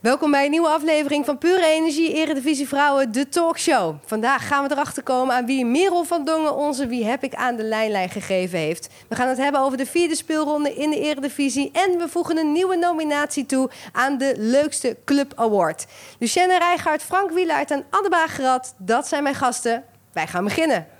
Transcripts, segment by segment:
Welkom bij een nieuwe aflevering van Pure Energie Eredivisie Vrouwen, de talkshow. Vandaag gaan we erachter komen aan wie Merel van Dongen onze Wie heb ik aan de lijnlijn gegeven heeft. We gaan het hebben over de vierde speelronde in de Eredivisie en we voegen een nieuwe nominatie toe aan de leukste Club Award. Lucienne Rijgaard, Frank Wielaert en Anne Bagerat, dat zijn mijn gasten. Wij gaan beginnen.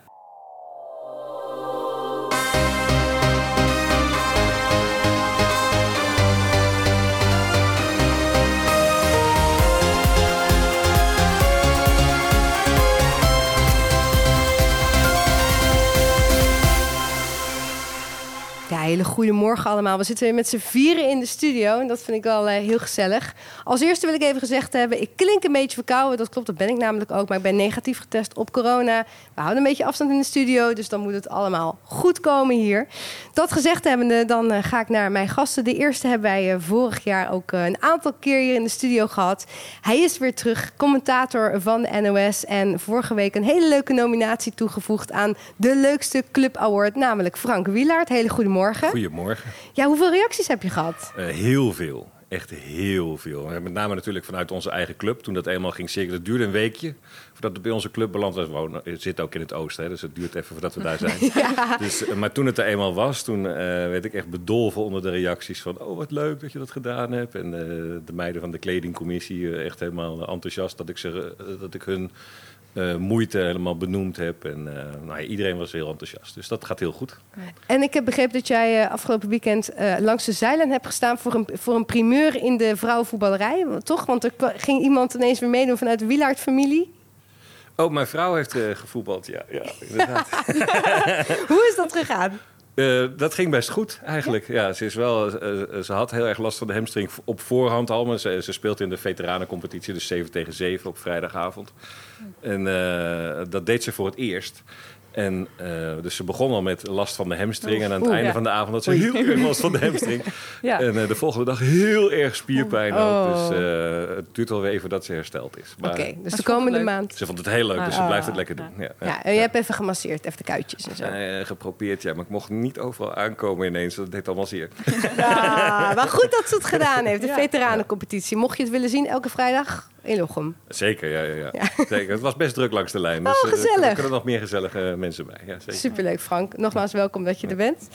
Hele goede morgen allemaal. We zitten weer met z'n vieren in de studio en dat vind ik wel uh, heel gezellig. Als eerste wil ik even gezegd hebben, ik klink een beetje verkouden. Dat klopt, dat ben ik namelijk ook. Maar ik ben negatief getest op corona. We houden een beetje afstand in de studio, dus dan moet het allemaal goed komen hier. Dat gezegd hebbende, dan uh, ga ik naar mijn gasten. De eerste hebben wij uh, vorig jaar ook een aantal keer hier in de studio gehad. Hij is weer terug, commentator van de NOS. En vorige week een hele leuke nominatie toegevoegd aan de leukste Club Award, namelijk Frank Wielaert. Hele goede Goedemorgen. Goedemorgen. Ja, hoeveel reacties heb je gehad? Uh, heel veel. Echt heel veel. Met name natuurlijk vanuit onze eigen club. Toen dat eenmaal ging zeker. Dat duurde een weekje voordat het bij onze club beland was. We zitten ook in het oosten, hè, dus het duurt even voordat we daar zijn. ja. dus, uh, maar toen het er eenmaal was, toen uh, werd ik echt bedolven onder de reacties van... oh, wat leuk dat je dat gedaan hebt. En de meiden van de kledingcommissie echt helemaal enthousiast dat ik, ze, dat ik hun... Uh, moeite helemaal benoemd heb. En uh, nou, iedereen was heel enthousiast. Dus dat gaat heel goed. En ik heb begrepen dat jij uh, afgelopen weekend langs de zeilen hebt gestaan voor een, voor een primeur in de vrouwenvoetballerij. Toch? Want er ging iemand ineens weer meedoen vanuit de Wielaert-familie. Oh, mijn vrouw heeft gevoetbald, ja. ja inderdaad. Hoe is dat gegaan? Uh, dat ging best goed eigenlijk. Ja, ja ze, is wel, uh, ze had heel erg last van de hamstring op voorhand al. Maar ze, ze speelt in de veteranencompetitie, dus 7 tegen 7 op vrijdagavond. En uh, dat deed ze voor het eerst. En uh, dus ze begon al met last van de hamstring. En aan het Oeh, einde ja. van de avond had ze heel erg last van de hamstring. ja. En uh, de volgende dag heel erg spierpijn oh. ook. Dus uh, het duurt alweer even dat ze hersteld is. Oké, okay, dus de komende maand. Ze vond het heel leuk, dus ze blijft het lekker doen. Ja, ja. en je hebt even gemasseerd, even de kuitjes en zo. geprobeerd, ja. Maar ik mocht niet overal aankomen ineens. Dat deed allemaal zeer. Ja, maar goed dat ze het gedaan heeft. De veteranencompetitie. Mocht je het willen zien, elke vrijdag in Lochem. Zeker, ja, ja, ja. Zeker. Het was best druk langs de lijn. Dus, oh, gezellig. er kunnen nog meer gezellige mensen bij. Ja, zeker. Superleuk, Frank. Nogmaals welkom dat je er bent.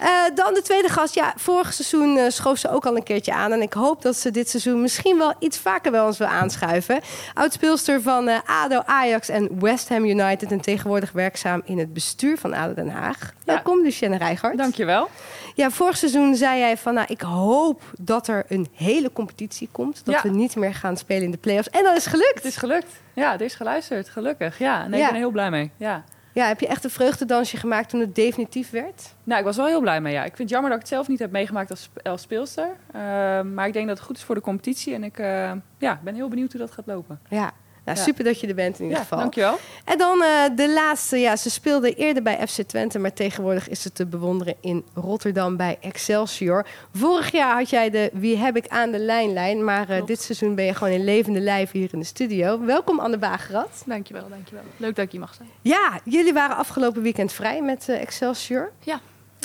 Uh, dan de tweede gast. Ja, vorig seizoen uh, schoof ze ook al een keertje aan. En ik hoop dat ze dit seizoen misschien wel iets vaker bij ons wil aanschuiven. Oudspeelster van uh, ADO, Ajax en West Ham United. En tegenwoordig werkzaam in het bestuur van ADO Den Haag. Ja. Welkom, Lucienne Rijgaard. Dankjewel. Ja, vorig seizoen zei jij van, nou, ik hoop dat er een hele competitie komt. Dat ja. we niet meer gaan spelen in de play-offs. En dat is gelukt. Het is gelukt. Ja, het is geluisterd. Gelukkig. Ja, nee, ja. ik ben er heel blij mee. Ja. Ja, heb je echt een vreugdedansje gemaakt toen het definitief werd? Nou, ik was wel heel blij mee, ja. Ik vind het jammer dat ik het zelf niet heb meegemaakt als, als speelster. Uh, maar ik denk dat het goed is voor de competitie. En ik uh, ja, ben heel benieuwd hoe dat gaat lopen. Ja, nou, ja. Super dat je er bent in ieder geval. Dankjewel. En dan uh, de laatste. Ja, ze speelde eerder bij FC Twente, maar tegenwoordig is ze te bewonderen in Rotterdam bij Excelsior. Vorig jaar had jij de Wie heb ik aan de lijnlijn, maar uh, dit seizoen ben je gewoon in levende lijf hier in de studio. Welkom Anne Bagerat. Dankjewel, dankjewel. Leuk dat ik hier mag zijn. Ja, jullie waren afgelopen weekend vrij met uh, Excelsior. Ja.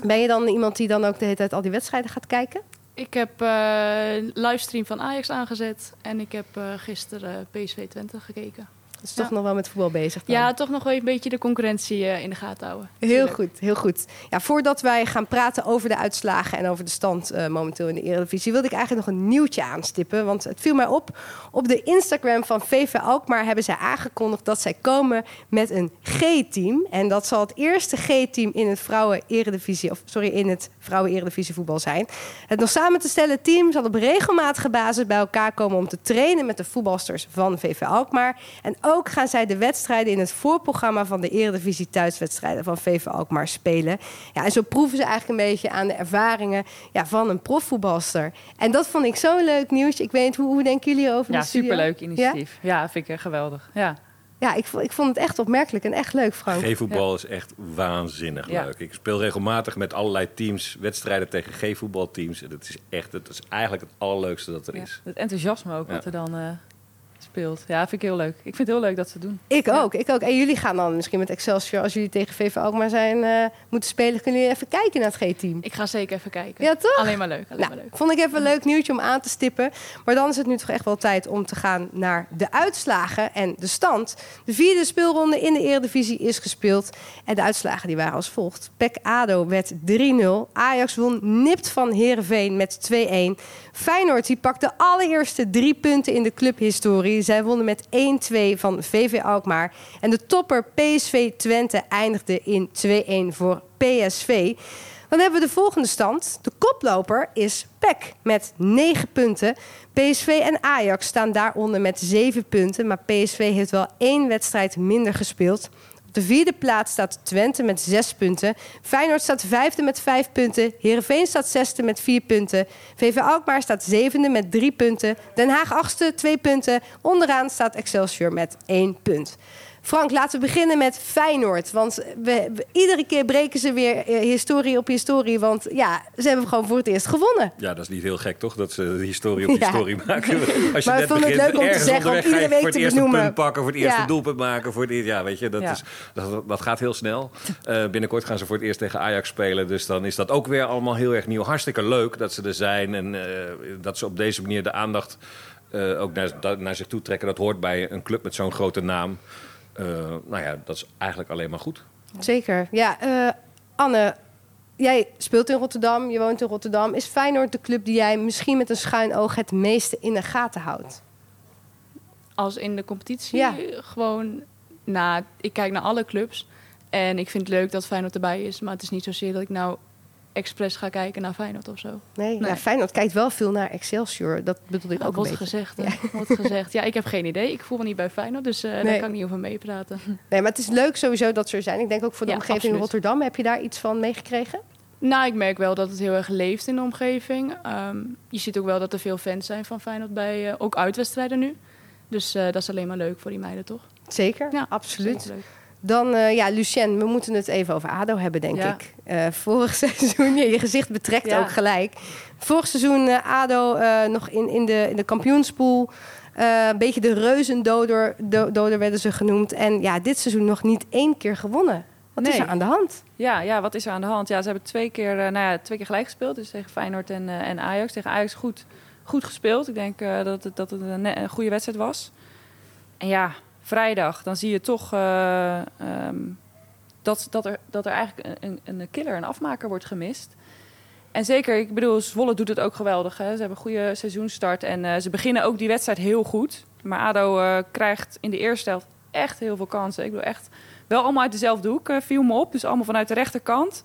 Ben je dan iemand die dan ook de hele tijd al die wedstrijden gaat kijken? Ik heb uh, livestream van Ajax aangezet en ik heb uh, gisteren PSV Twente gekeken. Dus toch nog wel met voetbal bezig dan? Ja, toch nog wel een beetje de concurrentie uh, in de gaten houden. Heel goed, heel goed. Ja, voordat wij gaan praten over de uitslagen en over de stand uh, momenteel in de Eredivisie... wilde ik eigenlijk nog een nieuwtje aanstippen. Want het viel mij op. Op de Instagram van VV Alkmaar hebben zij aangekondigd... dat zij komen met een G-team. En dat zal het eerste G-team in het vrouwen-eredivisie... of sorry, in het vrouwen-eredivisie voetbal zijn. Het nog samen te stellen team zal op regelmatige basis bij elkaar komen... om te trainen met de voetbalsters van VV Alkmaar. En ook gaan zij de wedstrijden in het voorprogramma van de Eredivisie thuiswedstrijden van VV Alkmaar spelen. Ja, en zo proeven ze eigenlijk een beetje aan de ervaringen ja, van een profvoetbalster. En dat vond ik zo'n leuk nieuws. Ik weet niet, hoe, hoe denken jullie over Ja, superleuk initiatief. Ja? ja, vind ik geweldig. Ja. Ja, ik, ik vond het echt opmerkelijk en echt leuk, Frank. G-voetbal ja. is echt waanzinnig ja. leuk. Ik speel regelmatig met allerlei teams wedstrijden tegen G-voetbalteams. Dat is echt, het is eigenlijk het allerleukste dat er ja. is. Het enthousiasme ook wat er dan uh, speelt. Ja, vind ik heel leuk. Ik vind het heel leuk dat ze het doen. Ik Ja. ook, ik ook. En jullie gaan dan misschien met Excelsior, als jullie tegen VV Alkmaar zijn eh, moeten spelen, kunnen jullie even kijken naar het G-team. Ik ga zeker even kijken. Ja, toch? Alleen maar leuk. Alleen Nou, maar leuk. vond ik even een leuk nieuwtje om aan te stippen. Maar dan is het nu toch echt wel tijd om te gaan naar de uitslagen en de stand. De vierde speelronde in de Eredivisie is gespeeld. En de uitslagen die waren als volgt. PEC ADO werd 3-0. Ajax won nipt van Heerenveen met 2-1. Feyenoord die pakte de allereerste drie punten in de clubhistorie. Zij wonnen met 1-2 van VV Alkmaar. En de topper PSV Twente eindigde in 2-1 voor PSV. Dan hebben we de volgende stand. De koploper is PEC met 9 punten. PSV en Ajax staan daaronder met 7 punten. Maar PSV heeft wel één wedstrijd minder gespeeld. Op de vierde plaats staat Twente met 6 punten. Feyenoord staat vijfde met 5 punten. Heerenveen staat zesde met 4 punten. VV Alkmaar staat zevende met 3 punten. Den Haag achtste, 2 punten. Onderaan staat Excelsior met 1 punt. Frank, laten we beginnen met Feyenoord. Want we, we- iedere keer breken ze weer eh, historie op historie. Want ja, ze hebben gewoon voor het eerst gewonnen. Ja, dat is niet heel gek, toch? Dat ze historie op Ja. historie maken. Als je Maar net ik vond het begint, leuk om te ergens zeggen, om iedere week voor het te eerste benoemen. punt pakken, voor het eerste Ja. doelpunt maken. Voor het, ja, weet je, dat, Ja. Is, dat, dat gaat heel snel. Eh, binnenkort gaan ze voor het eerst tegen Ajax spelen. Dus dan is dat ook weer allemaal heel erg nieuw. Hartstikke leuk dat ze er zijn. En eh, dat ze op deze manier de aandacht ook naar, naar zich toe trekken. Dat hoort bij een club met zo'n grote naam. Eh, nou ja, dat is eigenlijk alleen maar goed. Zeker. Ja, eh, Anne, jij speelt in Rotterdam, je woont in Rotterdam. Is Feyenoord de club die jij misschien met een schuin oog het meeste in de gaten houdt? Als in de competitie Ja. gewoon... Nou, ik kijk naar alle clubs. En ik vind het leuk dat Feyenoord erbij is. Maar het is niet zozeer dat ik nou expres ga kijken naar Feyenoord of zo. Nee, Nee. Ja, Feyenoord kijkt wel veel naar Excelsior. Dat bedoel ik Ja, ook een wordt gezegd. hè. Wordt gezegd. Ja, ik heb geen idee. Ik voel me niet bij Feyenoord, dus eh, Nee. daar kan ik niet over meepraten. Nee, maar het is leuk sowieso dat ze er zijn. Ik denk ook voor de Ja, omgeving absoluut. Rotterdam. Heb je daar iets van meegekregen? Nou, ik merk wel dat het heel erg leeft in de omgeving. Ehm, je ziet ook wel dat er veel fans zijn van Feyenoord bij eh, ook uitwedstrijden nu. Dus eh, dat is alleen maar leuk voor die meiden, toch? Zeker, Ja, absoluut. Zeker leuk. Dan, eh, ja, Lucien, we moeten het even over ADO hebben, denk Ja. ik. Eh, vorig seizoen, je gezicht betrekt Ja. ook gelijk. Vorig seizoen eh, ADO nog in, in, de, in de kampioenspool. Eh, een beetje de reuzendoder do- doder werden ze genoemd. En ja, dit seizoen nog niet één keer gewonnen. Wat is er aan de hand? Ja, ja, wat is er aan de hand? Ja, ze hebben twee keer, nou ja, twee keer gelijk gespeeld. Dus tegen Feyenoord en, en Ajax. Tegen Ajax goed, goed gespeeld. Ik denk dat, het, dat het een, een goede wedstrijd was. En ja, vrijdag, dan zie je toch eh, ehm, dat, dat, er, dat er eigenlijk een, een, killer, een afmaker wordt gemist. En zeker, ik bedoel, Zwolle doet het ook geweldig. Hè? Ze hebben een goede seizoenstart en eh, ze beginnen ook die wedstrijd heel goed. Maar ADO eh, krijgt in de eerste helft echt heel veel kansen. Ik bedoel, echt wel allemaal uit dezelfde hoek, viel me op. Dus allemaal vanuit de rechterkant.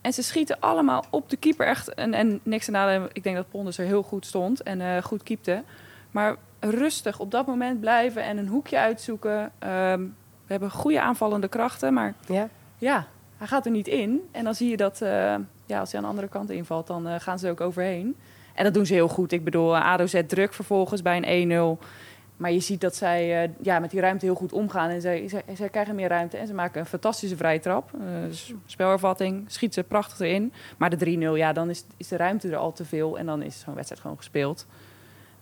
En ze schieten allemaal op de keeper echt. En, en niks te nadelen, ik denk dat Ponders er heel goed stond en goed keepte. Maar rustig op dat moment blijven en een hoekje uitzoeken. Ehm, we hebben goede aanvallende krachten, maar Ja. ja, hij gaat er niet in. En dan zie je dat eh, ja, als hij aan de andere kant invalt, dan eh, gaan ze er ook overheen. En dat doen ze heel goed. Ik bedoel, ADO zet druk vervolgens bij een 1-0. Maar je ziet dat zij eh, ja, met die ruimte heel goed omgaan. En zij, zij, zij krijgen meer ruimte en ze maken een fantastische vrije trap. Eh, spelervatting, schiet ze prachtig erin. Maar de 3-0, ja, dan is, is de ruimte er al te veel. En dan is zo'n wedstrijd gewoon gespeeld.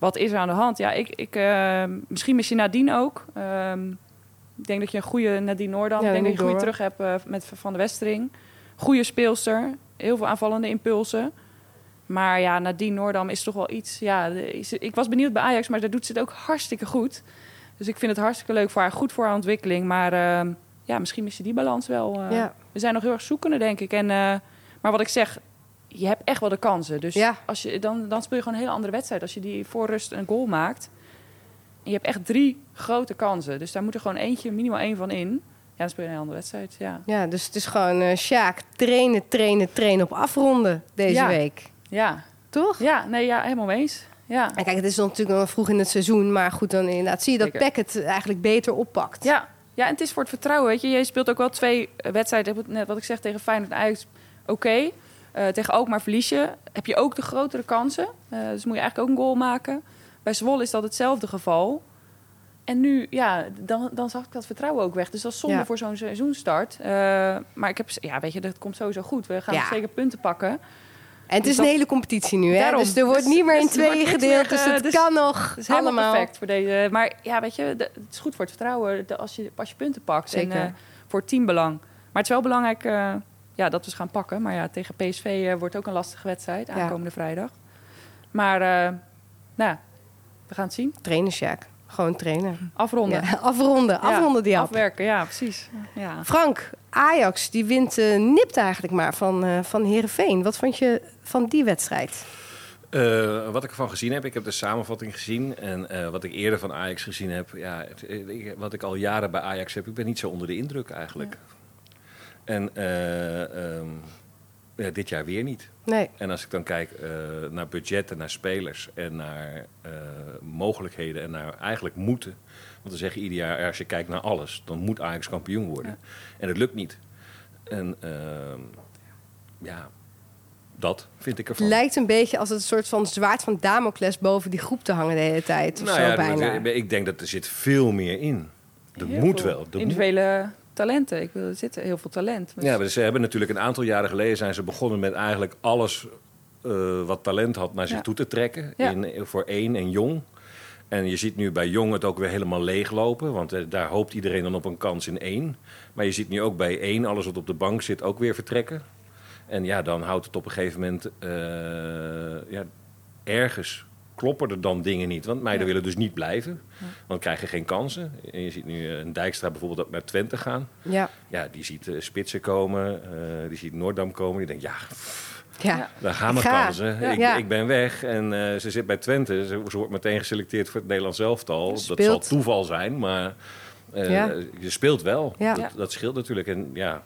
Wat is er aan de hand? Ja, ik, ik, eh, misschien mis je Nadine ook. Ehm, ik denk dat je een goede Nadine Noordam... Ja, ik denk dat je goede terug hebt eh, met Van de Westering. Goede speelster. Heel veel aanvallende impulsen. Maar ja, Nadine Noordam is toch wel iets... Ja, de- is- ik was benieuwd bij Ajax, maar daar doet ze het ook hartstikke goed. Dus ik vind het hartstikke leuk voor haar. Goed voor haar ontwikkeling. Maar ehm, ja, misschien mis je die balans wel. eh. Ja. We zijn nog heel erg zoekende, denk ik. En, eh, maar wat ik zeg, je hebt echt wel de kansen. Dus Ja. als je, dan, dan speel je gewoon een hele andere wedstrijd. Als je die voor rust een goal maakt. En je hebt echt drie grote kansen. Dus daar moet er gewoon eentje, minimaal één van in. Ja, dan speel je een hele andere wedstrijd. Ja, ja, dus het is gewoon eh Sjaak, trainen, trainen, trainen op afronden deze Ja. week. ja. Toch? ja nee, ja helemaal mee eens. Ja. En kijk, het is natuurlijk nog vroeg in het seizoen. Maar goed, dan inderdaad zie je dat. Peck het eigenlijk beter oppakt. Ja. ja, en het is voor het vertrouwen. Weet je, je speelt ook wel twee wedstrijden. Net wat ik zeg tegen Feyenoord en Ajax, oké. Eh, tegen Alkmaar verlies je. Heb je ook de grotere kansen. Eh, dus moet je eigenlijk ook een goal maken. Bij Zwolle is dat hetzelfde geval. En nu, ja, dan, dan zag ik dat vertrouwen ook weg. Dus dat is zonde Ja. voor zo'n seizoenstart. Eh, maar ik heb, ja, weet je, dat komt sowieso goed. We gaan Ja. zeker punten pakken. En het is dat- een hele competitie nu, hè? Daarom. Dus er wordt Dus- niet meer in dus niks gedeeld. Dus het dus- kan nog Het is helemaal allemaal. perfect voor deze. Maar ja, weet je, de- het is goed voor het vertrouwen de- als, je, als je punten pakt. Zeker. En voor het teambelang. Maar het is wel belangrijk ja, dat we ze gaan pakken. Maar ja, tegen PSV eh, wordt ook een lastige wedstrijd Ja. aankomende vrijdag. Maar eh, nou, ja, we gaan het zien. Trainen, Sjaak. Gewoon trainen. Afronden. Ja, afronden, Ja, afronden die hap. Afwerken, ja, precies. Ja. Frank, Ajax, die wint eh, nipt eigenlijk maar van, eh van Heerenveen. Wat vond je van die wedstrijd? Eh, wat ik ervan gezien heb, ik heb de samenvatting gezien. En eh, wat ik eerder van Ajax gezien heb, ja, het- ik- wat ik al jaren bij Ajax heb, ik ben niet zo onder de indruk eigenlijk. En eh, ehm, ja, dit jaar weer niet. Nee, En als ik dan kijk eh, naar budgetten, naar spelers en naar eh, mogelijkheden en naar eigenlijk moeten. Want we zeggen ieder jaar, als je kijkt naar alles, dan moet Ajax kampioen worden. En het lukt niet. En ehm, ja, dat vind ik het ervan. lijkt een beetje als het een soort van zwaard van Damocles boven die groep te hangen de hele tijd. Of Nou zo ja, bijna. dat- ik denk dat er zit veel meer in. Er Heel moet veel wel. Er moet- Individuele talenten. Ik wil, er zit heel veel talent. Ja, maar ze hebben natuurlijk een aantal jaren geleden zijn ze begonnen met eigenlijk alles eh, wat talent had naar zich Ja. toe te trekken. Ja. In, voor één en jong. En je ziet nu bij jong het ook weer helemaal leeglopen. Want eh, daar hoopt iedereen dan op een kans in één. Maar je ziet nu ook bij één, alles wat op de bank zit, ook weer vertrekken. En ja, dan houdt het op een gegeven moment eh, ja, ergens kloppen er dan dingen niet. Want meiden willen dus niet blijven. Want krijgen geen kansen. En je ziet nu eh, een Dijkstra bijvoorbeeld ook naar Twente gaan. Ja, Ja, die ziet eh, Spitsen komen, eh, die ziet Noordam komen. Die denkt, ja, pff, ja. Daar gaan ga. kansen. Ja. Ik, Ja. ik ben weg. En ze zit bij Twente. Ze, ze wordt meteen geselecteerd voor het Nederlands elftal. Dat zal toeval zijn, maar je speelt wel. Ja. Dat, dat scheelt natuurlijk. En ja,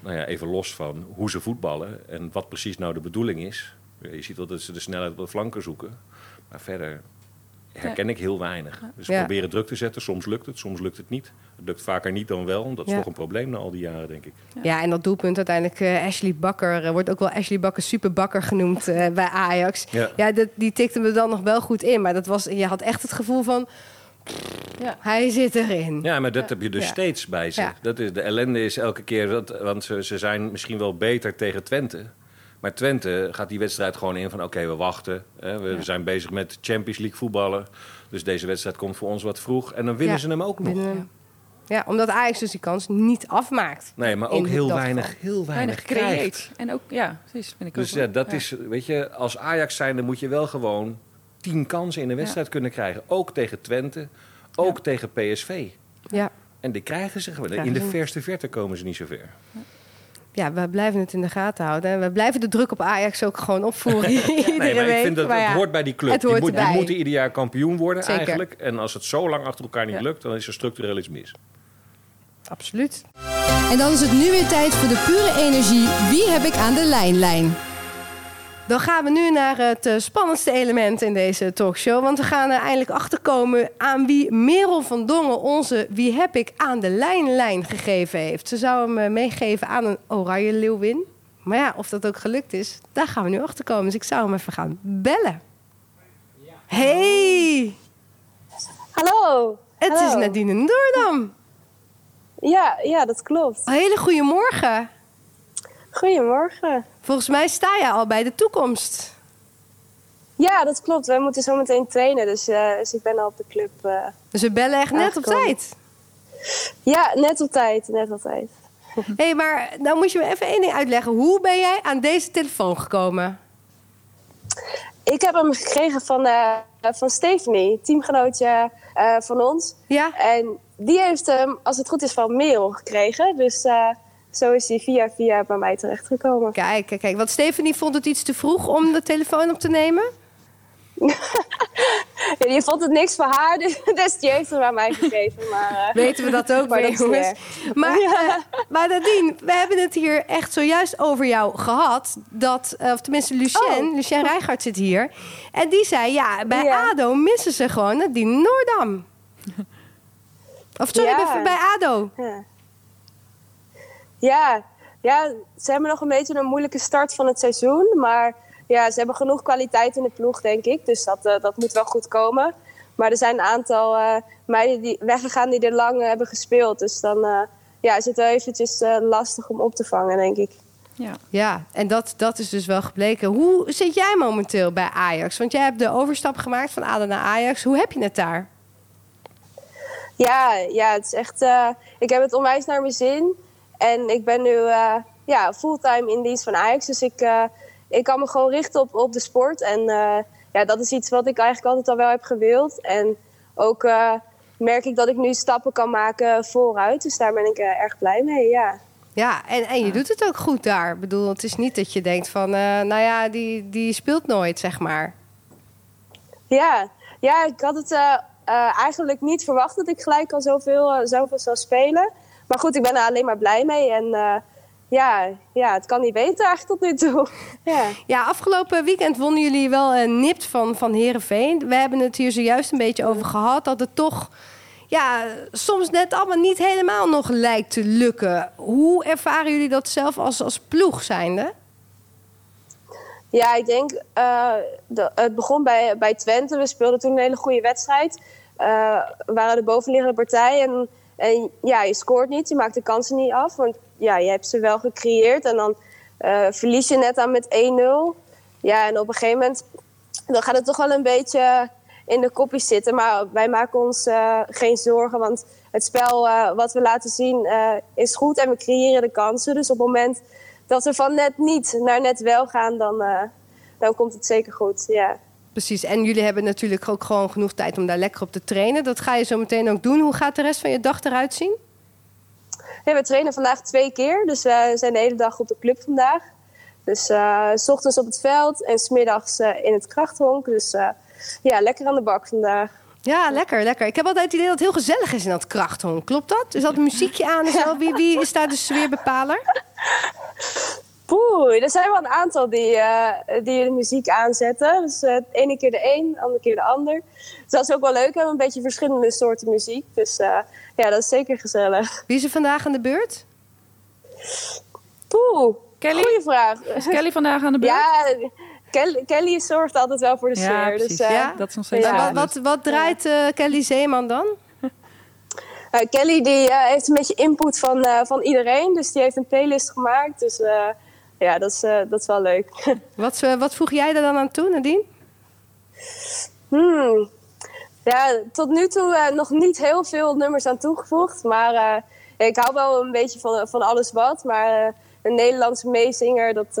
nou ja, even los van hoe ze voetballen en wat precies nou de bedoeling is. Je ziet wel dat ze de snelheid op de flanken zoeken. Maar verder herken ik heel weinig. Dus Ja. proberen druk te zetten. Soms lukt het, soms lukt het niet. Het lukt vaker niet dan wel. Dat is Ja. toch een probleem na al die jaren, denk ik. Ja, en dat doelpunt uiteindelijk, eh, Ashley Bakker, eh, wordt ook wel Ashley Bakker Super Bakker genoemd eh, bij Ajax. Ja. Ja, dat, die tikte me dan nog wel goed in. Maar dat was, je had echt het gevoel van, Ja. hij zit erin. Ja, maar dat heb je dus Ja. steeds bij ze. Ja. Dat is, de ellende is elke keer, dat, want ze, ze zijn misschien wel beter tegen Twente. Maar Twente gaat die wedstrijd gewoon in van oké, we wachten. Hè, we Ja. zijn bezig met Champions League voetballen. Dus deze wedstrijd komt voor ons wat vroeg. En dan winnen Ja, ze hem ook nog. Ja, omdat Ajax dus die kans niet afmaakt. Nee, maar ook heel weinig, geval. heel weinig, Weinig krijgt. En ook, ja, precies. Vind ik Dus ook ja, dat is, weet je, als Ajax zijnde moet je wel gewoon tien kansen in een wedstrijd kunnen krijgen. Ook tegen Twente, ook tegen PSV. Ja. En die krijgen ze gewoon. In de verste verte komen ze niet zo ver. Ja, we blijven het in de gaten houden. En we blijven de druk op Ajax ook gewoon opvoeren. Iedere Nee, maar week. ik vind dat Maar het hoort bij die club. het Die, moet, die moeten ieder jaar kampioen worden Zeker. eigenlijk. En als het zo lang achter elkaar niet Ja. lukt, dan is er structureel iets mis. Absoluut. En dan is het nu weer tijd voor de pure energie. Wie heb ik aan de lijnlijn? Dan gaan we nu naar het eh, spannendste element in deze talkshow. Want we gaan er eindelijk achterkomen aan wie Merel van Dongen onze Wie heb ik aan de lijnlijn gegeven heeft. Ze zou hem eh, meegeven aan een oranje leeuwin. Maar ja, of dat ook gelukt is, daar gaan we nu achterkomen. Dus ik zou hem even gaan bellen. Hey, Hallo. het is. Nadine Doordam. Ja, ja, dat klopt. Een hele goede morgen. Goedemorgen. Volgens mij sta je al bij de toekomst. Ja, dat klopt. Wij moeten zo meteen trainen, dus, eh, dus ik ben al op de club. eh. Dus we bellen echt net op tijd. Ja, net op tijd, net op tijd. Hé, hey, maar nou moet je me even één ding uitleggen. Hoe ben jij aan deze telefoon gekomen? Ik heb hem gekregen van, eh, van Stephanie, teamgenootje van ons. Ja? En die heeft hem, als het goed is, van Merel gekregen. Dus zo is hij via via bij mij terechtgekomen. Kijk, kijk, kijk. Want Stephanie vond het iets te vroeg om de telefoon op te nemen. Ja, die vond het niks voor haar, dus, dus die heeft hem aan mij gegeven. Maar, eh, Weten we dat ook Maar jongens. Maar, eh, maar Nadine, we hebben het hier echt zojuist over jou gehad. Dat, eh, of tenminste Lucien, Oh. Lucien Rijgaard zit hier. En die zei, ja, bij. ADO missen ze gewoon Nadine Noordam. Of sorry, Ja. bij, bij ADO. Ja. Ja, ja, ze hebben nog een beetje een moeilijke start van het seizoen. Maar ja, ze hebben genoeg kwaliteit in de ploeg, denk ik. Dus dat, eh, dat moet wel goed komen. Maar er zijn een aantal eh, meiden die weggegaan die er lang eh, hebben gespeeld. Dus dan eh, ja, is het wel eventjes eh, lastig om op te vangen, denk ik. Ja. Ja, en dat, dat is dus wel gebleken. Hoe zit jij momenteel bij Ajax? Want jij hebt de overstap gemaakt van ADO naar Ajax. Hoe heb je het daar? Ja, ja, het is echt. eh, ik heb het onwijs naar mijn zin. En ik ben nu eh, ja, fulltime in dienst van Ajax. Dus ik, eh, ik kan me gewoon richten op, op de sport. En eh, ja, dat is iets wat ik eigenlijk altijd al wel heb gewild. En ook eh, merk ik dat ik nu stappen kan maken vooruit. Dus daar ben ik erg blij mee. Ja. Ja, en, en je doet het ook goed daar. Ik bedoel, het is niet dat je denkt van, eh, nou ja, die, die speelt nooit, zeg maar. Ja, ja ik had het eigenlijk niet verwacht dat ik gelijk al zoveel, zoveel zou spelen. Maar goed, ik ben er alleen maar blij mee. En eh, ja, ja, het kan niet beter eigenlijk tot nu toe. ja. Ja, afgelopen weekend wonnen jullie wel een nipt van, van Herenveen. We hebben het hier zojuist een beetje over gehad. Dat het toch ja, soms net allemaal niet helemaal nog lijkt te lukken. Hoe ervaren jullie dat zelf als, als ploeg zijnde? Ja, ik denk, de, het begon bij, bij Twente. We speelden toen een hele goede wedstrijd. Eh, we waren de bovenliggende partij. En, en ja, je scoort niet, je maakt de kansen niet af. Want ja, je hebt ze wel gecreëerd. En dan eh, verlies je net aan met 1-0. Ja, en op een gegeven moment dan gaat het toch wel een beetje in de kopjes zitten. Maar wij maken ons eh, geen zorgen. Want het spel eh, wat we laten zien is goed. En we creëren de kansen. Dus op het moment dat we van net niet naar net wel gaan, dan, dan komt het zeker goed. Ja. Precies, en jullie hebben natuurlijk ook gewoon genoeg tijd om daar lekker op te trainen. Dat ga je zo meteen ook doen. Hoe gaat de rest van je dag eruit zien? We trainen vandaag twee keer. Dus we zijn de hele dag op de club vandaag. Dus eh, s ochtends op het veld en smiddags uh, in het krachthonk. Dus uh, ja, lekker aan de bak vandaag. Ja, lekker, lekker. Ik heb altijd het idee dat het heel gezellig is in dat krachthonk. Klopt dat? Is dat muziekje aan en zo? Wie, wie is daar de sfeerbepaler? Poeh, er zijn wel een aantal die, uh, die de muziek aanzetten. Dus uh, de ene keer de een, de andere keer de ander. Dus dat is ook wel leuk. We hebben een beetje verschillende soorten muziek. Dus uh, ja, dat is zeker gezellig. Wie is er vandaag aan de beurt? Poeh, Kelly? goeie vraag. Is Kelly vandaag aan de beurt? Ja, Kelly, Kelly zorgt altijd wel voor de sfeer. Ja, precies. Dus, Ja? Dat is nog steeds Ja. Wat, wat, wat draait uh, Kelly Zeeman dan? Uh, Kelly die, uh, heeft een beetje input van, uh, van iedereen. Dus die heeft een playlist gemaakt. Dus ja, dat is, dat is wel leuk. wat, wat voeg jij er dan aan toe, Nadine? Hmm. Ja, tot nu toe nog niet heel veel nummers aan toegevoegd. Maar ik hou wel een beetje van, van alles wat. Maar een Nederlandse meezinger, dat,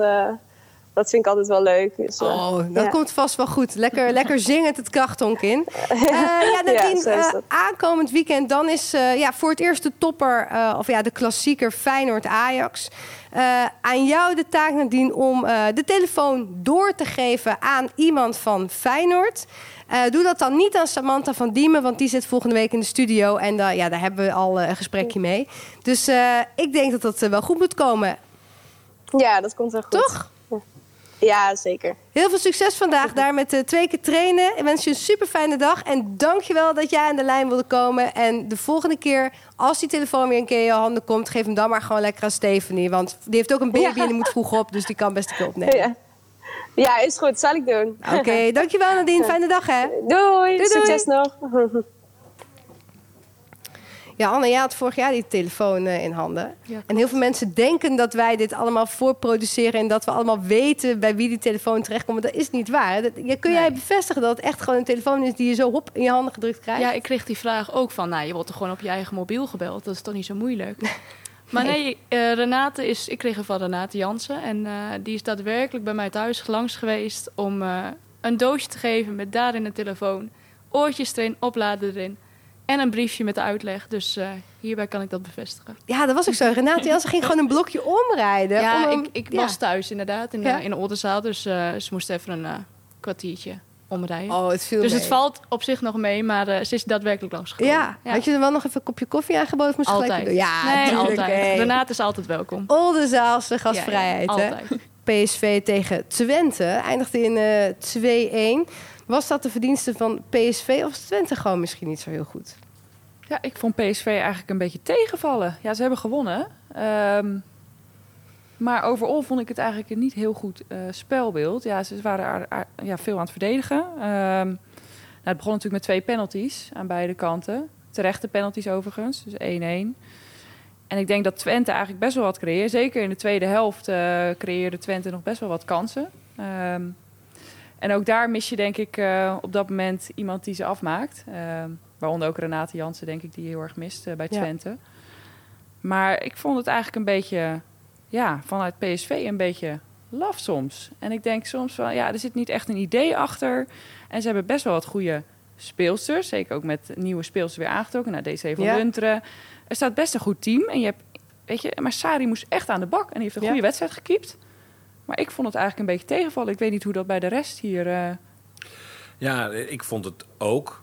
dat vind ik altijd wel leuk. Dus, oh, dat ja. komt vast wel goed. Lekker, lekker zingend het krachtonk in. Uh, ja, Nadine, ja, uh, aankomend weekend dan is uh, ja, voor het eerst de topper, of ja, de klassieker Feyenoord-Ajax. aan jou de taak, Nadine, om de telefoon door te geven aan iemand van Feyenoord. doe dat dan niet aan Samantha van Diemen, want die zit volgende week in de studio. En ja, daar hebben we al een gesprekje mee. Dus ik denk dat dat wel goed moet komen. Ja, dat komt wel goed. Toch? Ja, zeker. Heel veel succes vandaag daar met uh, twee keer trainen. Ik wens je een super fijne dag. En dankjewel dat jij aan de lijn wilde komen. En de volgende keer, als die telefoon weer een keer in je handen komt... geef hem dan maar gewoon lekker aan Stephanie. Want die heeft ook een baby ja. en die moet vroeg op. Dus die kan best een keer opnemen. Ja, ja is goed. Zal ik doen. Oké, okay, dankjewel Nadine. Fijne dag hè. Doei. doei Succes nog. Ja, Anne, jij had vorig jaar die telefoon uh, in handen. Ja, en heel veel mensen denken dat wij dit allemaal voorproduceren... en dat we allemaal weten bij wie die telefoon terechtkomt. Maar dat is niet waar. Dat, ja, kun nee. jij bevestigen dat het echt gewoon een telefoon is... die je zo hop in je handen gedrukt krijgt? Ja, ik kreeg die vraag ook van... nou, je wordt er gewoon op je eigen mobiel gebeld. Dat is toch niet zo moeilijk? maar nee, uh, Renate is... Ik kreeg er van Renate Jansen. En uh, die is daadwerkelijk bij mij thuis langs geweest... om uh, een doosje te geven met daarin een telefoon. Oortjes erin, opladen erin... En een briefje met de uitleg. Dus uh, hierbij kan ik dat bevestigen. Ja, dat was ook zo. Renate Jansen ging gewoon een blokje omrijden. Ja, om ik, ik ja. was thuis inderdaad in, ja. in de Oldenzaal. Dus uh, ze moest even een uh, kwartiertje omrijden. Oh, het viel dus mee. het valt op zich nog mee, maar ze is daadwerkelijk langsgekomen. Ja. ja. Had je er wel nog even een kopje koffie aangeboden? Moest altijd. Ja, nee, altijd. Renate is altijd welkom. Oldenzaalse gastvrijheid. Ja, altijd. PSV tegen Twente eindigde in 2-1. Was dat de verdienste van PSV of Twente gewoon misschien niet zo heel goed? Ja, ik vond PSV eigenlijk een beetje tegenvallen. Ja, ze hebben gewonnen. Um, maar overal vond ik het eigenlijk een niet heel goed uh, spelbeeld. Ja, ze waren ja, veel aan het verdedigen. Um, nou, het begon natuurlijk met twee penalties aan beide kanten. Terechte penalties overigens, dus 1-1. En ik denk dat Twente eigenlijk best wel wat creëert. Zeker in de tweede helft uh, creëerde Twente nog best wel wat kansen. Ehm, en ook daar mis je denk ik uh, op dat moment iemand die ze afmaakt. Waaronder ook Renate Jansen, denk ik, die heel erg mist uh, bij Twente. Ja. Maar ik vond het eigenlijk een beetje, ja, vanuit PSV een beetje laf soms. En ik denk soms van, ja, er zit niet echt een idee achter. En ze hebben best wel wat goede speelsters. Zeker ook met nieuwe speelsters weer aangetrokken. Naar DC van ja. Lunteren. Er staat best een goed team. En je hebt, weet je, maar Sari moest echt aan de bak. En die heeft een goede wedstrijd gekiept. Maar ik vond het eigenlijk een beetje tegenvallen. Ik weet niet hoe dat bij de rest hier... Uh... Ja, ik vond het ook.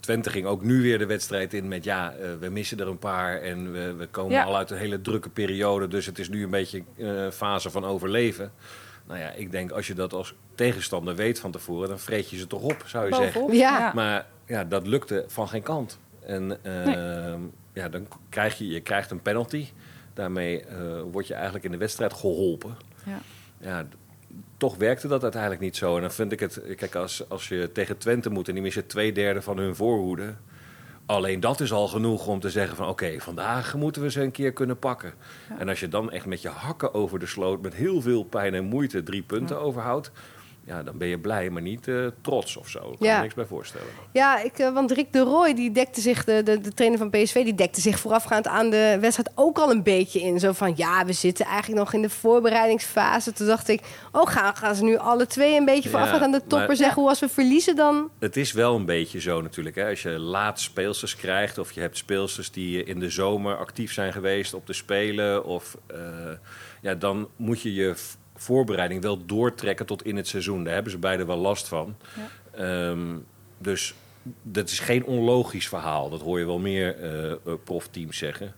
Twente ging ook nu weer de wedstrijd in met ja, uh, we missen er een paar en we, we komen ja. al uit een hele drukke periode. Dus het is nu een beetje uh, fase van overleven. Nou ja, ik denk als je dat als tegenstander weet van tevoren, dan vreet je ze toch op, zou je Bovenop, zeggen. Ja. Maar ja, dat lukte van geen kant. En uh, nee. ja, dan krijg je, je krijgt een penalty. Daarmee uh, word je eigenlijk in de wedstrijd geholpen. Ja. ja, toch werkte dat uiteindelijk niet zo. En dan vind ik het, kijk, als, als je tegen Twente moet en die missen twee derde van hun voorhoede. Alleen dat is al genoeg om te zeggen van oké, okay, vandaag moeten we ze een keer kunnen pakken. Ja. En als je dan echt met je hakken over de sloot met heel veel pijn en moeite drie punten ja. overhoudt. Ja, dan ben je blij, maar niet uh, trots of zo. Ik kan ja. niks bij voorstellen. Ja, ik, uh, want Rick de Roy, die dekte zich, de, de, de, trainer van PSV, die dekte zich voorafgaand aan de wedstrijd ook al een beetje in. Zo van, ja, we zitten eigenlijk nog in de voorbereidingsfase. Toen dacht ik, oh, gaan, gaan ze nu alle twee een beetje voorafgaand aan de topper maar, zeggen, hoe als we verliezen dan? Het is wel een beetje zo natuurlijk. Hè? Als je laat speelsters krijgt, of je hebt speelsters die in de zomer actief zijn geweest op de Spelen, of uh, ja, dan moet je je voorbereiding wel doortrekken tot in het seizoen. Daar hebben ze beide wel last van. Ja. Um, dus dat is geen onlogisch verhaal. Dat hoor je wel meer uh, profteams zeggen.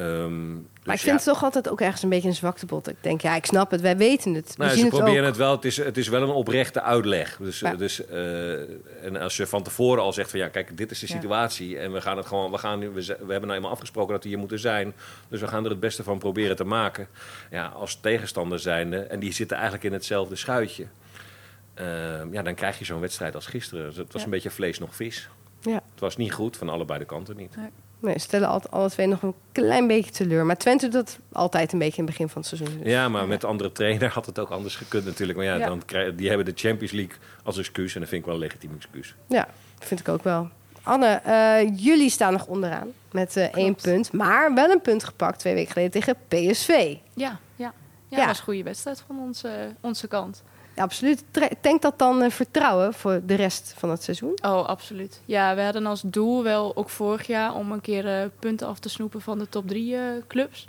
Um, dus maar ik vind ja. het toch altijd ook ergens een beetje een zwaktebod. Ik denk, ja, ik snap het, wij weten het. Nou, we ze zien proberen het, het, wel. Het is, het is wel een oprechte uitleg. Dus, ja. dus, uh, en als je van tevoren al zegt van ja, kijk, dit is de situatie. Ja. En we gaan het gewoon, we, gaan, we, we hebben nou eenmaal afgesproken dat we hier moeten zijn. Dus we gaan er het beste van proberen te maken. Ja, als tegenstander zijnde, en die zitten eigenlijk in hetzelfde schuitje. Uh, ja, dan krijg je zo'n wedstrijd als gisteren. Dus het was een beetje vlees nog vis. Ja. Het was niet goed, van allebei de kanten niet. Nee. Nee, stellen alle, alle twee nog een klein beetje teleur. Maar Twente doet dat altijd een beetje in het begin van het seizoen. Dus. Ja, maar met de andere trainer had het ook anders gekund natuurlijk. Maar ja, ja. Dan krijg, die hebben de Champions League als excuus. En dat vind ik wel een legitiem excuus. Ja, vind ik ook wel. Anne, uh, jullie staan nog onderaan met uh, één punt. Maar wel een punt gepakt twee weken geleden tegen PSV. Ja, ja. ja, dat was een goede wedstrijd van onze, onze kant. Absoluut. Denkt dat dan uh, vertrouwen voor de rest van het seizoen? Oh, absoluut. Ja, we hadden als doel wel ook vorig jaar om een keer uh, punten af te snoepen van de top drie uh, clubs.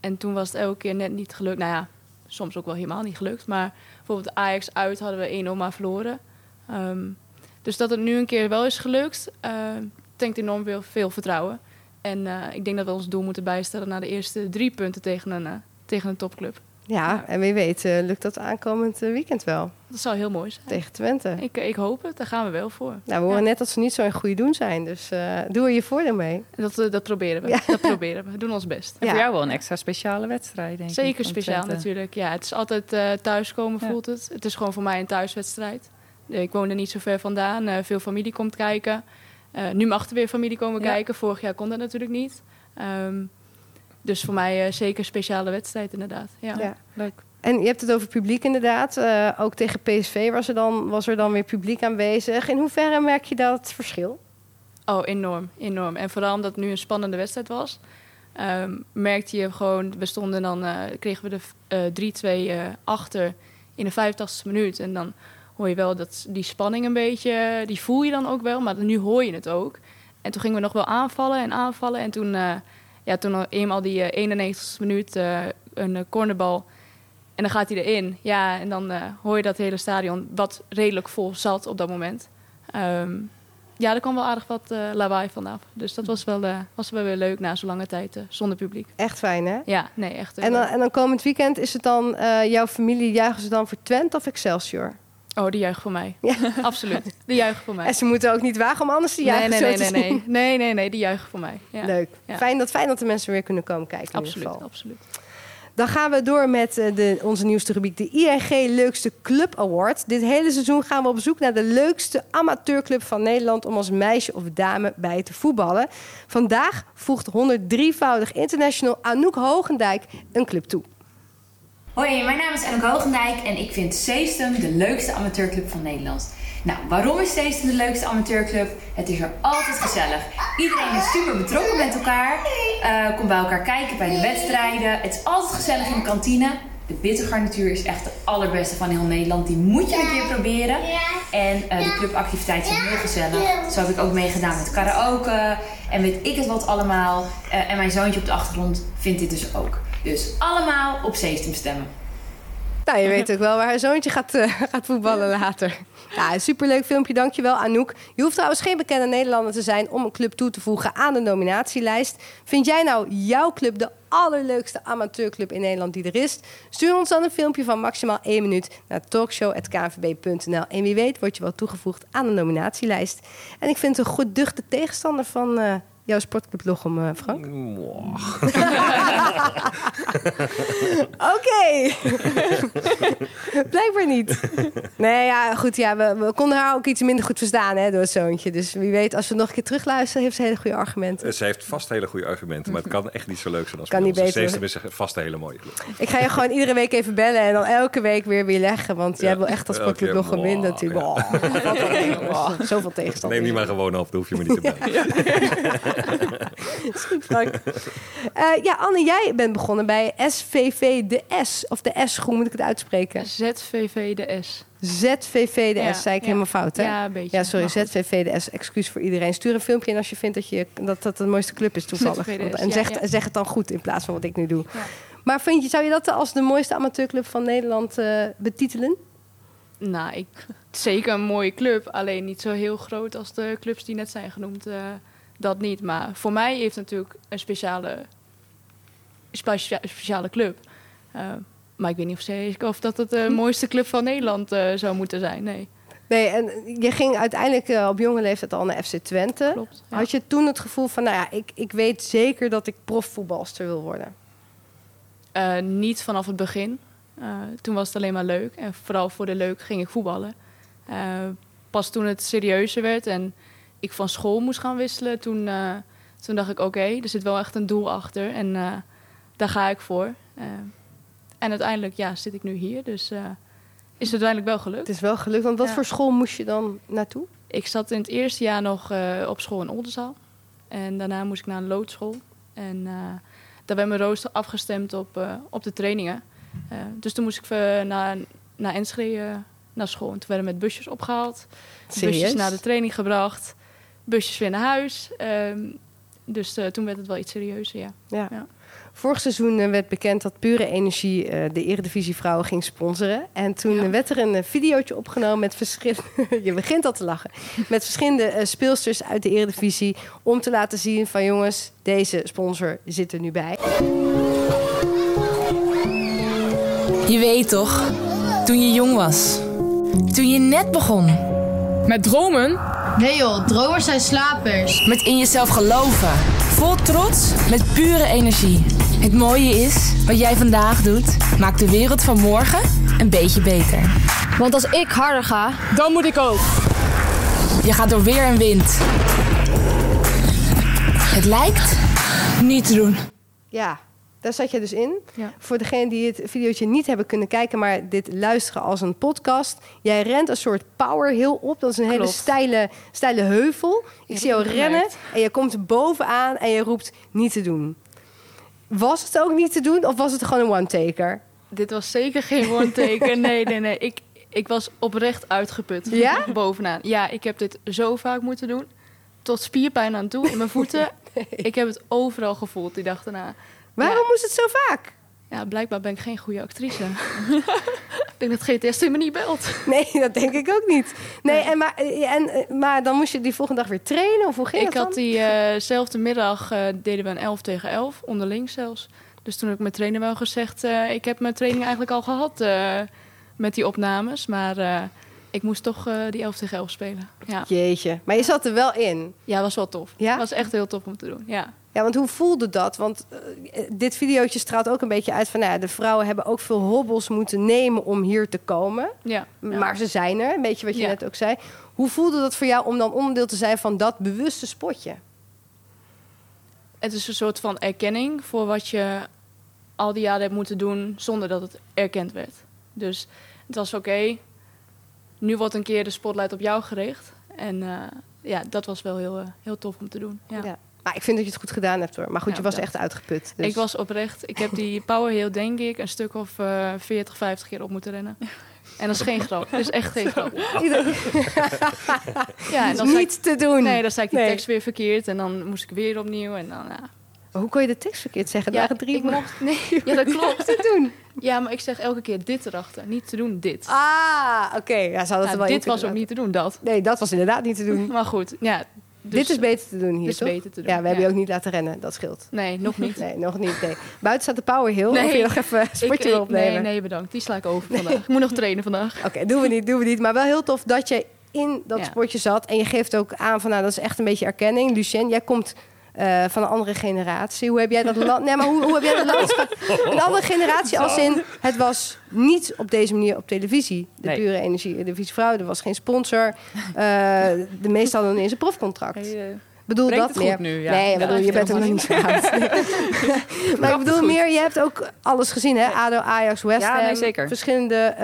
En toen was het elke keer net niet gelukt. Nou ja, soms ook wel helemaal niet gelukt. Maar bijvoorbeeld Ajax uit hadden we 1-0 maar verloren. Um, dus dat het nu een keer wel is gelukt, denkt enorm veel, veel vertrouwen. En ik denk dat we ons doel moeten bijstellen naar de eerste drie punten tegen een, tegen een topclub. Ja, ja, en wie weet uh, lukt dat aankomend uh, weekend wel. Dat zou heel mooi zijn. Tegen Twente. Ik, ik hoop het, daar gaan we wel voor. Nou, we horen ja. net dat ze niet zo in goede doen zijn, dus uh, doe er je voordeel mee. Dat, dat proberen we. Ja. Dat proberen we. We doen ons best. En voor jou wel een extra speciale wedstrijd, denk Zeker ik. Zeker speciaal Twente. natuurlijk. Ja, het is altijd thuiskomen, voelt het. Het is gewoon voor mij een thuiswedstrijd. Ik woon er niet zo ver vandaan. veel familie komt kijken. nu mag er weer familie komen kijken. Vorig jaar kon dat natuurlijk niet. Um, dus voor mij uh, zeker een speciale wedstrijd, inderdaad. Ja, ja. leuk. En je hebt het over publiek inderdaad. Uh, ook tegen PSV was er, dan, was er dan weer publiek aanwezig. In hoeverre merk je dat verschil? Oh, enorm, enorm. En vooral omdat het nu een spannende wedstrijd was... Um, merkte je gewoon... We stonden dan... Uh, kregen we de 3-2 achter in de 85e minuut. En dan hoor je wel dat die spanning een beetje... Die voel je dan ook wel, maar nu hoor je het ook. En toen gingen we nog wel aanvallen en aanvallen. En toen ja, toen eenmaal die uh, 91 minuut uh, een uh, cornerbal. En dan gaat hij erin. Ja, en dan hoor je dat hele stadion, wat redelijk vol zat op dat moment. Um, ja, er kwam wel aardig wat lawaai vanaf. Dus dat was wel, was wel weer leuk na zo'n lange tijd zonder publiek. Echt fijn, hè? Ja, nee, echt. En dan, en dan komend weekend is het dan jouw familie, juichen ze dan voor Twente of Excelsior? Oh, die juichen voor mij. Ja. Absoluut. Die juichen voor mij. En ze moeten ook niet wagen om anders te juichen. Nee, nee, nee, nee, nee, nee, nee, nee, die juichen voor mij. Ja. Leuk. Ja. Fijn, dat, fijn dat de mensen weer kunnen komen kijken. Absoluut, in ieder geval. absoluut. Dan gaan we door met eh, de, onze nieuwste rubriek, de ING Leukste Club Award. Dit hele seizoen gaan we op zoek naar de leukste amateurclub van Nederland om als meisje of dame bij te voetballen. Vandaag voegt 103-voudig international Anouk Hogendijk een club toe. Hoi, mijn naam is Anouk Hogendijk en ik vind Seestum de leukste amateurclub van Nederland. Nou, waarom is Seestum de leukste amateurclub? Het is er altijd gezellig. Iedereen is super betrokken met elkaar. eh, komt bij elkaar kijken bij de wedstrijden. Het is altijd gezellig in de kantine. De bittergarnituur is echt de allerbeste van heel Nederland. Die moet je een keer proberen. En eh, de clubactiviteiten zijn heel gezellig. Zo heb ik ook meegedaan met karaoke. En weet ik het wat allemaal. Eh, en mijn zoontje op de achtergrond vindt dit dus ook. Dus allemaal op Seestum stemmen. Nou, je weet ook wel waar haar zoontje gaat, eh, gaat voetballen later. Ja, een superleuk filmpje, dankjewel Anouk. Je hoeft trouwens geen bekende Nederlander te zijn om een club toe te voegen aan de nominatielijst. Vind jij nou jouw club de allerleukste amateurclub in Nederland die er is? Stuur ons dan een filmpje van maximaal 1 minuut naar talkshow.kvb.nl. En wie weet word je wel toegevoegd aan de nominatielijst. En ik vind het een goed duchte tegenstander van eh, jouw sportclub Lochem, eh, Frank. Oké. Blijkbaar niet. Nee, ja, goed. Ja, we, we konden haar ook iets minder goed verstaan hè, door het zoontje. Dus wie weet, als we nog een keer terugluisteren, heeft ze hele goede argumenten. Eh, Ze heeft vast hele goede argumenten, maar het kan echt niet zo leuk zijn als Kan niet beter. Seestum is vast een hele mooie club. Ik ga je gewoon iedere week even bellen en dan elke week weer weer leggen. Want jij wil echt als sportclub nog winnen natuurlijk. ja. Zoveel tegenstanders. Neem die maar gewoon af, dan hoef je me niet te bellen. is goed, Frank. Eh, ja, Anne, jij bent begonnen bij SVV de S. Of de S, hoe moet ik het uitspreken? ZVV de S. ZVV de S, zei ik ja. helemaal fout, hè? Ja, een beetje. Ja, sorry. ZVV de S. Excuus voor iedereen. Stuur een filmpje in als je vindt dat je, dat, dat de mooiste club is toevallig. En zeg, zeg het dan goed in plaats van wat ik nu doe. Ja. Maar vind je, zou je dat als de mooiste amateurclub van Nederland eh, betitelen? Nou, ik, zeker een mooie club. Alleen niet zo heel groot als de clubs die net zijn genoemd. eh, dat niet. Maar voor mij heeft het natuurlijk een speciale, specia- speciale club. Eh, maar ik weet niet of, zeker of dat het de Hm. mooiste club van Nederland eh, zou moeten zijn. Nee, Nee, en je ging uiteindelijk eh, op jonge leeftijd al naar FC Twente. klopt. Ja. Had je toen het gevoel van, nou ja, ik, ik weet zeker dat ik profvoetbalster wil worden? Eh, niet vanaf het begin. Eh, toen was het alleen maar leuk. En vooral voor de leuk ging ik voetballen. Eh, pas toen het serieuzer werd en ik van school moest gaan wisselen, toen, eh, toen dacht ik: oké, er zit wel echt een doel achter. En eh, daar ga ik voor. Eh, en uiteindelijk ja, zit ik nu hier. Dus is het uiteindelijk wel gelukt. Het is wel gelukt, want wat Ja. voor school moest je dan naartoe? Ik zat in het eerste jaar nog op school in Oldenzaal. En daarna moest ik naar een loodschool. En daar werd mijn rooster afgestemd op, op de trainingen. Dus toen moest ik naar, naar Enschede naar school. En toen werden met busjes opgehaald. Serieus? Busjes naar de training gebracht. Busjes weer naar huis. Ehm, dus eh, toen werd het wel iets serieuzer, ja. Ja. Ja. Vorig seizoen eh, werd bekend dat Pure Energie eh, de Eredivisie Vrouwen ging sponsoren. En toen Ja. werd er een videootje opgenomen met verschillende... je begint al te lachen. Met verschillende speelsters uit de Eredivisie... om te laten zien van jongens, deze sponsor zit er nu bij. Je weet toch, toen je jong was. Toen je net begon. Met dromen? Nee joh, dromers zijn slapers. Met in jezelf geloven. Vol trots, met pure energie. Het mooie is, wat jij vandaag doet, maakt de wereld van morgen een beetje beter. Want als ik harder ga, Dan moet ik ook. Je gaat door weer en wind. Het lijkt niet te doen. Ja, daar zat je dus in. Ja. Voor degenen die het videootje niet hebben kunnen kijken... maar dit luisteren als een podcast. Jij rent een soort power hill op. Dat is een hele steile, steile heuvel. Ik zie jou rennen gemerkt. en je komt bovenaan en je roept niet te doen. Was het ook niet te doen of was het gewoon een one-taker? Dit was zeker geen one-taker. Nee, nee, nee. Ik, ik was oprecht uitgeput. Ja? Bovenaan. Ja, ik heb dit zo vaak moeten doen. Tot spierpijn aan toe in mijn voeten. Ik heb het overal gevoeld die dag daarna. Waarom moest het zo vaak? Ja, blijkbaar ben ik geen goede actrice. ik denk dat GTS me niet belt. Nee, dat denk ik ook niet. Nee, Nee. En, maar, eh, en, eh, maar dan moest je die volgende dag weer trainen? Of hoe ging Ik dat had diezelfde middag eh, deden we een 11 tegen 11, onderling zelfs. Dus toen heb ik mijn trainer wel gezegd... eh, ik heb mijn training eigenlijk al gehad eh, met die opnames. Maar eh, ik moest toch eh, die 11 tegen 11 spelen. Ja, Jeetje, maar je zat er wel in. ja was wel tof. Ja? was echt heel tof om te doen, ja. Ja, want hoe voelde dat? Want uh, dit videootje straalt ook een beetje uit van... Nou ja, de vrouwen hebben ook veel hobbels moeten nemen om hier te komen. Ja. Maar ze zijn er, een beetje wat je Ja. net ook zei. Hoe voelde dat voor jou om dan onderdeel te zijn van dat bewuste spotje? Het is een soort van erkenning voor wat je al die jaren hebt moeten doen zonder dat het erkend werd. Dus het was oké, nu wordt een keer de spotlight op jou gericht. En eh, ja, dat was wel heel, eh, heel tof om te doen. Ja. Ja. Maar ik vind dat je het goed gedaan hebt hoor. Maar goed, Ja, je was bedankt. echt uitgeput. Dus. Ik was oprecht, ik heb die power heel denk ik een stuk of eh 40, 50 keer op moeten rennen. En dat is geen grap. Dat is echt geen grap. Ja, en dan ik, niet te doen. nee, dan zei ik die Nee. tekst weer verkeerd en dan moest ik weer opnieuw en dan ja. Hoe kon je de tekst verkeerd zeggen? Waren drie ik mocht, nee, ja, dat klopt. te doen. Ja, maar ik zeg elke keer dit erachter, niet te doen dit. Ah, oké. Ja, ze hadden Nou, het wel dit was ook niet te doen, dat. Nee, dat was inderdaad niet te doen. Maar goed, ja. Dus- dit is beter te doen hier, dit is toch? beter te doen, Ja, we hebben ja. je ook niet laten rennen. Dat scheelt. Nee, nog niet. Nee, nog niet. Nee. Buiten staat de power hill. Nee. Of je nog even een Ik- spotje ik- wil opnemen. Nee, nee, bedankt. Die sla ik over vandaag. Ik moet nog trainen vandaag. Oké, doen we niet, doen we niet. Maar wel heel tof dat je in dat Ja. spotje zat. En je geeft ook aan van, nou, dat is echt een beetje erkenning. Lucien, jij komt eh, van een andere generatie. Hoe heb jij dat land... Nee, maar hoe, hoe heb jij dat landschap... Een andere generatie als in... Het was niet op deze manier op televisie. De Nee. pure energie, de Vrouw. Er was geen sponsor. Eh, de meesten hadden ineens een profcontract. Hey, eh, bedoel brengt dat meer. nu, ja. Nee, Ja, bedoel, je bent er nog niet. Nee. maar ik bedoel meer, je hebt ook alles gezien, hè? ADO, Ajax, West Ja, nee, zeker. Verschillende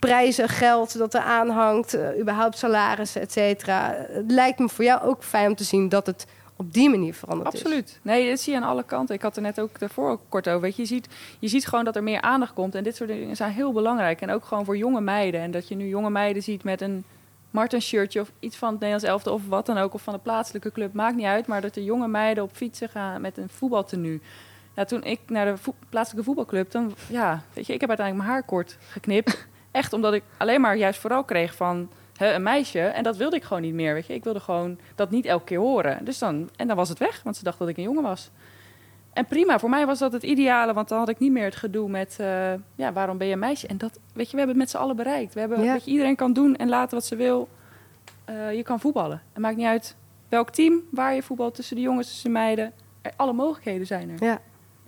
prijzen, geld dat er aan hangt. eh, überhaupt salarissen, et cetera. Het lijkt me voor jou ook fijn om te zien dat het op die manier veranderd is. Absoluut. Nee, dit zie je aan alle kanten. Ik had er net ook daarvoor ook kort over. Weet je, je, ziet, je ziet gewoon dat er meer aandacht komt. En dit soort dingen zijn heel belangrijk. En ook gewoon voor jonge meiden. En dat je nu jonge meiden ziet met een Martin shirtje of iets van het Nederlands elftal of wat dan ook. Of van de plaatselijke club, maakt niet uit. Maar dat er jonge meiden op fietsen gaan met een voetbaltenu. Ja, toen ik naar de plaatselijke voetbalclub, dan ja, weet je, ik heb uiteindelijk mijn haar kort geknipt. Echt omdat ik alleen maar juist vooral kreeg van hè, een meisje. En dat wilde ik gewoon niet meer, weet je. Ik wilde gewoon dat niet elke keer horen. Dus dan, en dan was het weg, want ze dacht dat ik een jongen was. En prima, voor mij was dat het ideale, want dan had ik niet meer het gedoe met, eh, ja, waarom ben je een meisje? En dat, weet je, we hebben het met z'n allen bereikt. We hebben, Ja. weet je, iedereen kan doen en laten wat ze wil. Eh, je kan voetballen. Het maakt niet uit welk team, waar je voetbalt, tussen de jongens, tussen de meiden. Er, alle mogelijkheden zijn er. Ja.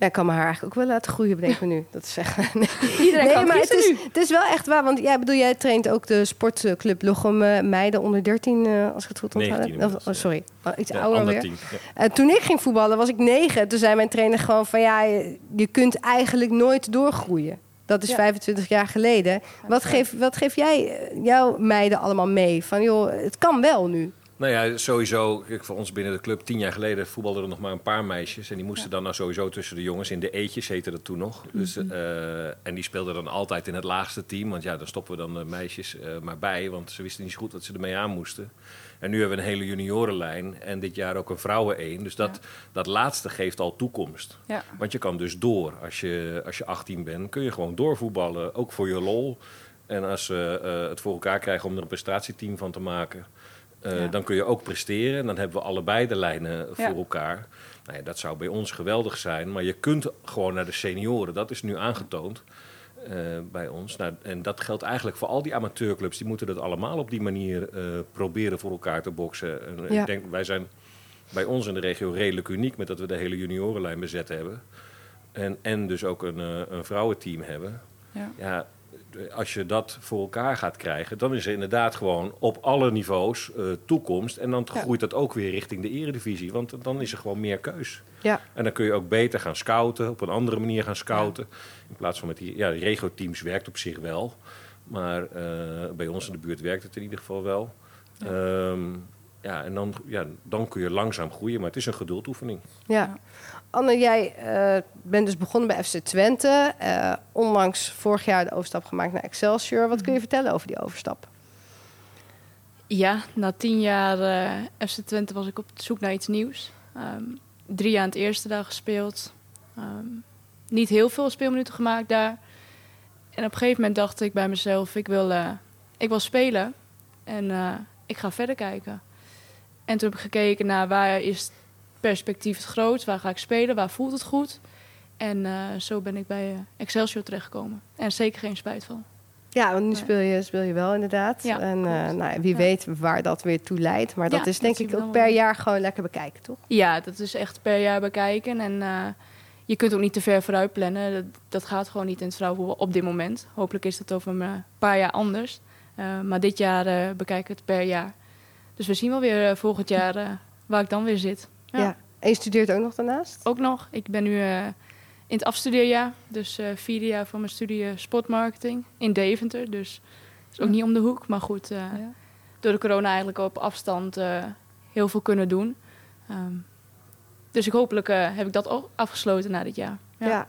Ja, ik kan mijn haar eigenlijk ook wel laten groeien, bedenk me nu. Dat is echt... Nee, Iedereen nee kan maar het is, het is wel echt waar. Want ja, bedoel, jij traint ook de sportclub Lochem eh, meiden onder 13, eh, als ik het goed onthoud 19 heb. Of- inmiddels, Oh, sorry, Oh, iets Ja, ouder weer. Ja. En toen ik ging voetballen was ik negen. Toen zei mijn trainer gewoon van ja, je, je kunt eigenlijk nooit doorgroeien. Dat is Ja. 25 jaar geleden. Wat geef, wat geef jij eh, jouw meiden allemaal mee? Van joh, het kan wel nu. Nou ja, sowieso. Kijk, voor ons binnen de club, tien jaar geleden voetbalden er nog maar een paar meisjes. En die moesten dan nou sowieso tussen de jongens in de eetjes, heette dat toen nog. Dus, eh, en die speelden dan altijd in het laagste team. Want ja, dan stoppen we dan de meisjes eh, maar bij. Want ze wisten niet zo goed wat ze ermee aan moesten. En nu hebben we een hele juniorenlijn. En dit jaar ook een vrouwen één. Dus dat, dat laatste geeft al toekomst. Ja. Want je kan dus door. Als je, als je 18 bent, kun je gewoon doorvoetballen. Ook voor je lol. En als ze eh, het voor elkaar krijgen om er een prestatieteam van te maken... eh, Ja. dan kun je ook presteren. En dan hebben we allebei de lijnen voor Ja. elkaar. Nou ja, dat zou bij ons geweldig zijn. Maar je kunt gewoon naar de senioren. Dat is nu aangetoond eh, bij ons. Nou, en dat geldt eigenlijk voor al die amateurclubs. Die moeten dat allemaal op die manier eh, proberen voor elkaar te boksen. En. Ik denk, wij zijn bij ons in de regio redelijk uniek... met dat we de hele juniorenlijn bezet hebben. En, en dus ook een, een vrouwenteam hebben. Ja. Als je dat voor elkaar gaat krijgen, dan is er inderdaad gewoon op alle niveaus eh, toekomst. En dan Ja. groeit dat ook weer richting de eredivisie. Want dan is er gewoon meer keus. Ja. En dan kun je ook beter gaan scouten, op een andere manier gaan scouten. In plaats van met die ja, de regio-teams werkt op zich wel. Maar eh, bij ons in de buurt werkt het in ieder geval wel. Ja, ja en dan, ja, dan kun je langzaam groeien, maar het is een geduldoefening. Ja. Anne, jij eh, bent dus begonnen bij FC Twente. eh, onlangs vorig jaar de overstap gemaakt naar Excelsior. Wat kun je vertellen over die overstap? Ja, na tien jaar eh, FC Twente was ik op zoek naar iets nieuws. Ehm, drie jaar aan het eerste daar gespeeld. Ehm, niet heel veel speelminuten gemaakt daar. En op een gegeven moment dacht ik bij mezelf, ik wil, eh, ik wil spelen. En eh, ik ga verder kijken. En toen heb ik gekeken naar waar is het perspectief het grootst? Waar ga ik spelen? Waar voelt het goed? En eh, zo ben ik bij eh, Excelsior terechtgekomen. En zeker geen spijt van. Ja, want nu speel je, speel je wel inderdaad. Ja, en eh, nou, ja, wie weet waar dat weer toe leidt. Maar dat Ja, is denk dat ik ook per jaar gewoon lekker bekijken, toch? Ja, dat is echt per jaar bekijken. En je kunt ook niet te ver vooruit plannen. Dat, dat gaat gewoon niet in het vrouwenvoetbal op dit moment. Hopelijk is dat over een paar jaar anders. Maar dit jaar bekijk ik het per jaar. Dus we zien wel weer eh, volgend jaar eh, waar ik dan weer zit. Ja. Ja. En je studeert ook nog daarnaast? Ook nog. Ik ben nu eh, in het afstudeerjaar. Dus vierde jaar van mijn studie sportmarketing in Deventer. Dus is ook niet om de hoek. Maar goed, door de corona eigenlijk op afstand heel veel kunnen doen. Ehm, dus ik hopelijk heb ik dat ook afgesloten na dit jaar. Ja. ja.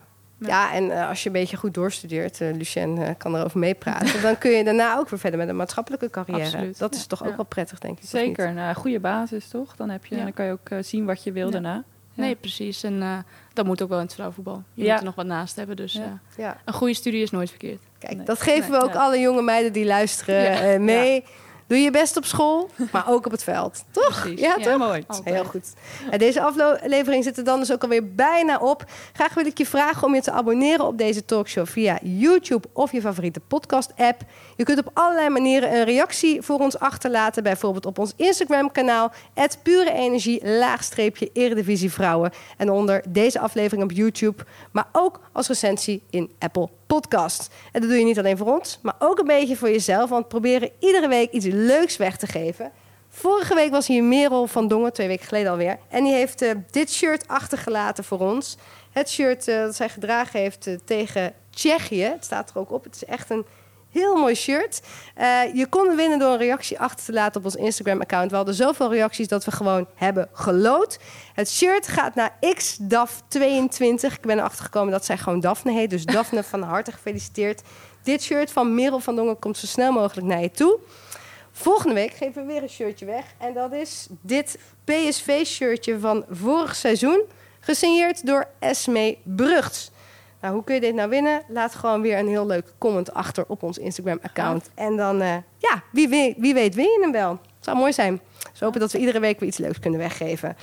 En eh, als je een beetje goed doorstudeert, eh Lucien eh, kan erover meepraten, dan kun je daarna ook weer verder met een maatschappelijke carrière. Absoluut. Dat is Ja. toch ook Ja. wel prettig, denk ik. Zeker, een goede basis toch? Dan, heb je, Ja. dan kan je ook zien wat je wil Ja. daarna. Ja. Nee, precies. En eh, dat moet ook wel in het vrouwenvoetbal. Je Ja. moet er nog wat naast hebben. Dus Ja. Ja. een goede studie is nooit verkeerd. Kijk, dat geven we ook Ja. alle jonge meiden die luisteren Ja. mee. Doe je best op school, maar ook op het veld. Toch? Precies. Ja, Ja, toch? mooi. Heel goed. En deze aflevering zit er dan dus ook alweer bijna op. Graag wil ik je vragen om je te abonneren op deze talkshow via YouTube of je favoriete podcast-app. Je kunt op allerlei manieren een reactie voor ons achterlaten. Bijvoorbeeld op ons Instagram-kanaal, pure energie, laagstreepje Eredivisie Vrouwen. En onder deze aflevering op YouTube, maar ook als recensie in Apple Podcast. En dat doe je niet alleen voor ons, maar ook een beetje voor jezelf. Want we proberen iedere week iets leuks weg te geven. Vorige week was hier Merel van Dongen, twee weken geleden alweer. En die heeft eh, dit shirt achtergelaten voor ons. Het shirt eh, dat zij gedragen heeft eh, tegen Tsjechië. Het staat er ook op. Het is echt een heel mooi shirt. Eh, je kon winnen door een reactie achter te laten op ons Instagram-account. We hadden zoveel reacties dat we gewoon hebben gelood. Het shirt gaat naar XDAF22. Ik ben erachter gekomen dat zij gewoon Daphne heet. Dus Daphne, van harte gefeliciteerd. Dit shirt van Merel van Dongen komt zo snel mogelijk naar je toe. Volgende week geven we weer een shirtje weg. En dat is dit PSV-shirtje van vorig seizoen. Gesigneerd door Esme Brugts. Nou, hoe kun je dit nou winnen? Laat gewoon weer een heel leuk comment achter op ons Instagram-account. En dan, eh, ja, wie, weet- wie weet win je hem wel. zou mooi zijn. Dus we hopen dat we iedere week weer iets leuks kunnen weggeven.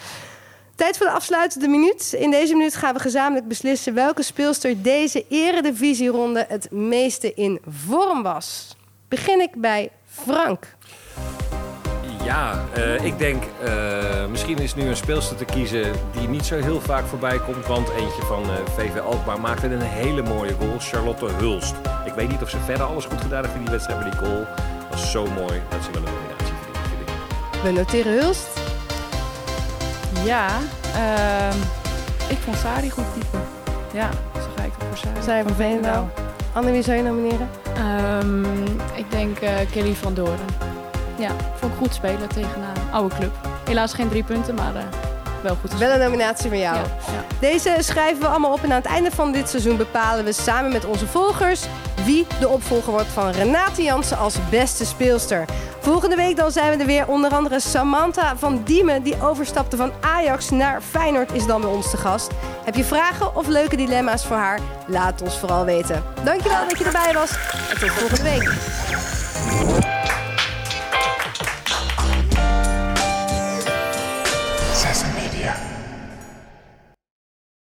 Tijd voor de afsluitende minuut. In deze minuut gaan we gezamenlijk beslissen welke speelster deze eredivisieronde het meeste in vorm was. Begin ik bij Frank. Ja, eh, ik denk eh, misschien is nu een speelster te kiezen die niet zo heel vaak voorbij komt. Want eentje van eh, VV Alkmaar maakte een hele mooie goal. Charlotte Hulst. Ik weet niet of ze verder alles goed gedaan heeft in die wedstrijd, maar die goal was zo mooi dat ze wel een nominatie verdient. vind ik. We noteren Hulst. Ja, ehm, ik vond Sari goed typen. Ja, zo ga ik voor Sari. Zij van Veenendaal. Anne, wie zou je nomineren? Ehm, ik denk eh, Kelly van Doorn. Ja, vond ik goed spelen tegen een oude club. Helaas geen drie punten, maar eh, wel goed Wel een nominatie van jou. Ja, ja. Deze schrijven we allemaal op en aan het einde van dit seizoen bepalen we samen met onze volgers wie de opvolger wordt van Renate Jansen als beste speelster. Volgende week dan zijn we er weer. Onder andere Samantha van Diemen, die overstapte van Ajax naar Feyenoord, is dan bij ons te gast. Heb je vragen of leuke dilemma's voor haar? Laat ons vooral weten. Dankjewel dat je erbij was en tot volgende week.